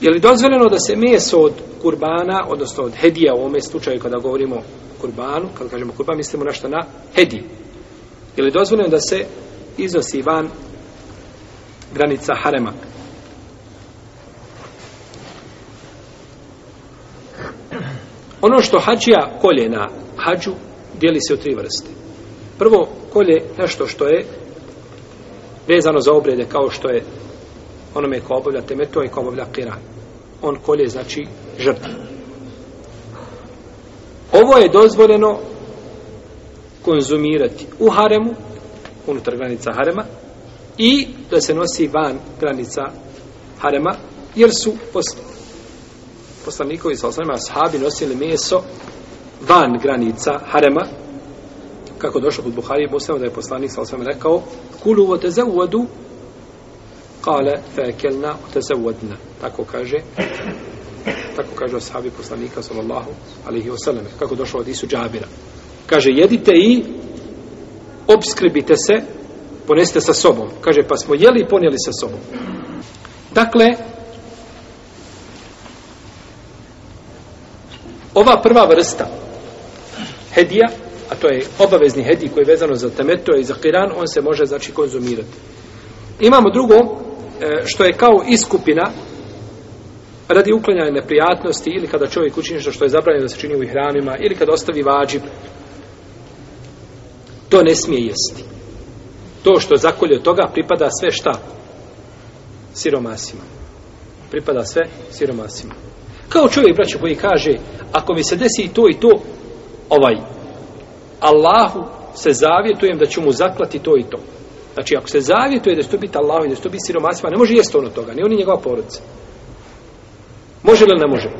Je li dozvoljeno da se meso od kurbana, odnosno od hedija u ovome slučaju kada govorimo kurbanu, kada kažemo kurban, mislimo našto na hediju. Je li dozvoljeno da se iznosi van granica harema? Ono što hađija kolje na hađu dijeli se u tri vrste. Prvo, kolje nešto što je vezano za obrede kao što je onome ko obavlja temeto i ko obavlja kiran. On kolje, znači, žrtva. Ovo je dozvoljeno konzumirati u haremu, unutar granica harema, i da se nosi van granica harema, jer su poslanikovi sa osnovima sahabi nosili meso van granica harema, kako došlo kod Buhari, posljedno da je poslanik sa osnovima rekao, kulu vote za uvodu, Kale fe ekelna utezevodna. Tako kaže tako kaže o sahabi poslanika sallallahu alaihi wasallam kako došlo od Isu Džabira kaže jedite i obskrbite se poneste sa sobom kaže pa smo jeli i ponijeli sa sobom dakle ova prva vrsta hedija a to je obavezni hedij koji je vezano za temeto i za kiran on se može znači konzumirati imamo drugo E, što je kao iskupina radi uklanjanja neprijatnosti ili kada čovjek učini što je zabranjeno da se čini u ihramima ili kada ostavi vađib to ne smije jesti to što je zakolje od toga pripada sve šta siromasima pripada sve siromasima kao čovjek braću koji kaže ako mi se desi to i to ovaj Allahu se zavjetujem da ću mu zaklati to i to Znači, ako se zavjetuje da stupi to Allah i da stupi siromasima, ne može jest ono toga, ni oni njegova porodica. Može li ne može?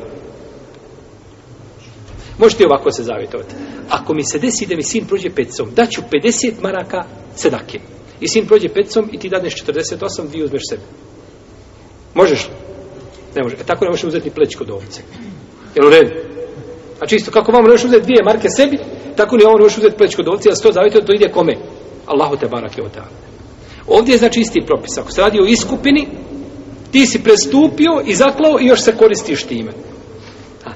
Možete ovako se zavjetovati. Ako mi se desi da mi sin prođe petcom, daću 50 maraka sedake. I sin prođe petcom i ti dadneš 48, vi uzmeš sebe. Možeš li? Ne može. E tako ne možeš uzeti plećko do ovce. Jel u redu? Znači isto, kako vam ne možeš uzeti dvije marke sebi, tako ne ovo ne možeš uzeti plećko do ovce, jer se to zavjetuje, to ide kome? Kome? Allahu te barake o ta'ala. Ovdje je znači isti propis. Ako se radi o iskupini, ti si prestupio i zaklao i još se koristiš time. Ha.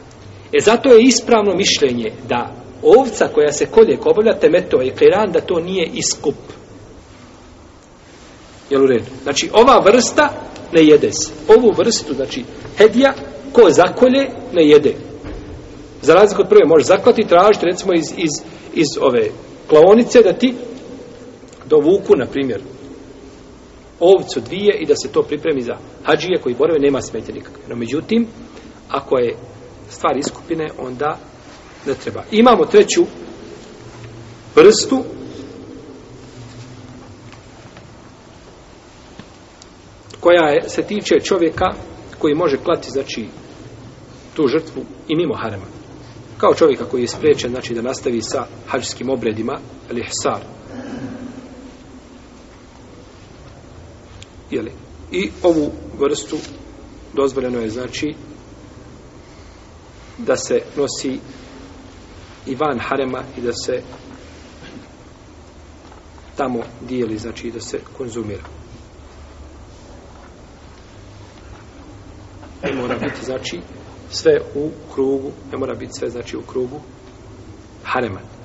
E zato je ispravno mišljenje da ovca koja se kolje kobavlja temeto i kliran, da to nije iskup. Jel u redu? Znači, ova vrsta ne jede se. Ovu vrstu, znači, hedija, ko zakolje, ne jede. Za razliku od prve, možeš zaklati, tražiti, recimo, iz, iz, iz ove klaonice da ti dovuku, na primjer, ovcu dvije i da se to pripremi za hađije koji borave, nema smetje nikakve. No, međutim, ako je stvar iskupine, onda ne treba. Imamo treću vrstu koja je, se tiče čovjeka koji može klati, znači, tu žrtvu i mimo harema. Kao čovjeka koji je sprečen, znači, da nastavi sa hađskim obredima, ali hsar, jeli, i ovu vrstu dozvoljeno je znači da se nosi i van harema i da se tamo dijeli, znači da se konzumira. Ne mora biti, znači, sve u krugu, ne mora biti sve, znači, u krugu haremat.